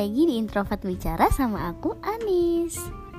lagi di Introvert Bicara sama aku Anis.